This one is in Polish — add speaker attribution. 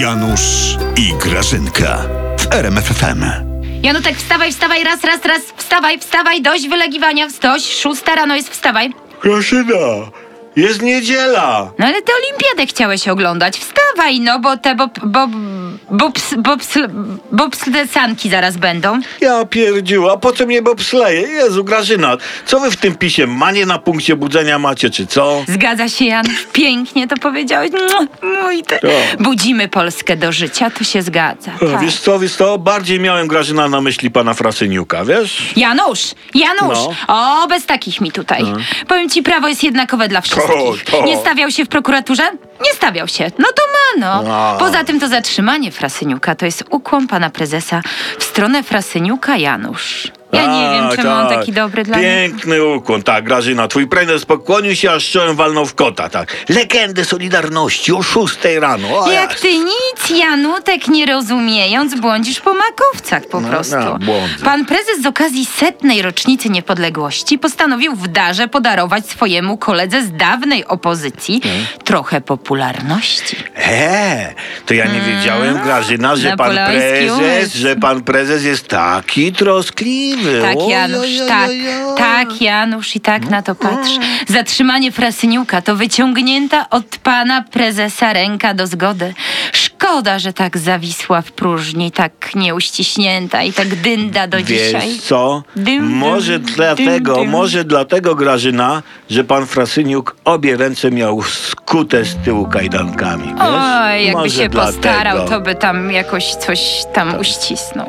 Speaker 1: Janusz i Grażynka w RMFFM.
Speaker 2: Janutek, wstawaj, wstawaj, raz, raz, raz, wstawaj, wstawaj, dość wylegiwania, dość, szósta rano jest, wstawaj.
Speaker 3: Grażyna, jest niedziela.
Speaker 2: No ale ty olimpiadę chciałeś oglądać, wstawaj, no, bo te, bo, bo, bo, ps, bo, ps, bo ps, te sanki zaraz będą.
Speaker 3: Ja pierdziu, a po co mnie bobsleje? Jezu, Grażyna, co wy w tym pisie manie na punkcie budzenia macie, czy co?
Speaker 2: Zgadza się, Janusz, pięknie to powiedziałeś. Mój te. Budzimy Polskę do życia, to się zgadza. Tak.
Speaker 3: Wiesz co, wiesz co, bardziej miałem Grażyna na myśli pana Frasyniuka, wiesz?
Speaker 2: Janusz, Janusz!
Speaker 3: No.
Speaker 2: O, bez takich mi tutaj. Powiem ci, prawo jest jednakowe dla wszystkich.
Speaker 3: to.
Speaker 2: Nie stawiał się w prokuraturze? Nie stawiał się. No to ma, no.
Speaker 3: No.
Speaker 2: Poza tym to zatrzymanie Frasyniuka to jest ukłon pana prezesa w stronę Frasyniuka Janusz. Ja nie wiem,
Speaker 3: Tak,
Speaker 2: czemu on
Speaker 3: tak.
Speaker 2: taki dobry dla mnie.
Speaker 3: Piękny ukłon, tak, Grażyna. Twój prezes pokłonił się, aż czołem walnął w kota, tak. Legendy Solidarności o szóstej rano. O,
Speaker 2: Jak
Speaker 3: jas.
Speaker 2: ty nic, Janutek, nie rozumiejąc, błądzisz po makowcach po
Speaker 3: No,
Speaker 2: prostu.
Speaker 3: no, błądzę.
Speaker 2: Pan prezes z okazji setnej rocznicy niepodległości postanowił w darze podarować swojemu koledze z dawnej opozycji
Speaker 3: Hmm.
Speaker 2: trochę popularności.
Speaker 3: He, to ja nie wiedziałem, Grażyna, że pan prezes,
Speaker 2: umysł.
Speaker 3: że pan prezes jest taki troskliwy.
Speaker 2: Tak, Janusz, tak, tak, Janusz, i tak na to patrz. Zatrzymanie Frasyniuka to wyciągnięta od pana prezesa ręka do zgody. Szkoda, że tak zawisła w próżni, tak nieuściśnięta i tak dynda do dzisiaj.
Speaker 3: Wiesz co?
Speaker 2: Dym,
Speaker 3: może
Speaker 2: dym,
Speaker 3: dlatego,
Speaker 2: dym, dym.
Speaker 3: może dlatego, Grażyna, że pan Frasyniuk obie ręce miał skute z tyłu kajdankami. Wiesz?
Speaker 2: Oj, jakby
Speaker 3: Może
Speaker 2: się
Speaker 3: dlatego.
Speaker 2: postarał, to by tam jakoś coś tam uścisnął.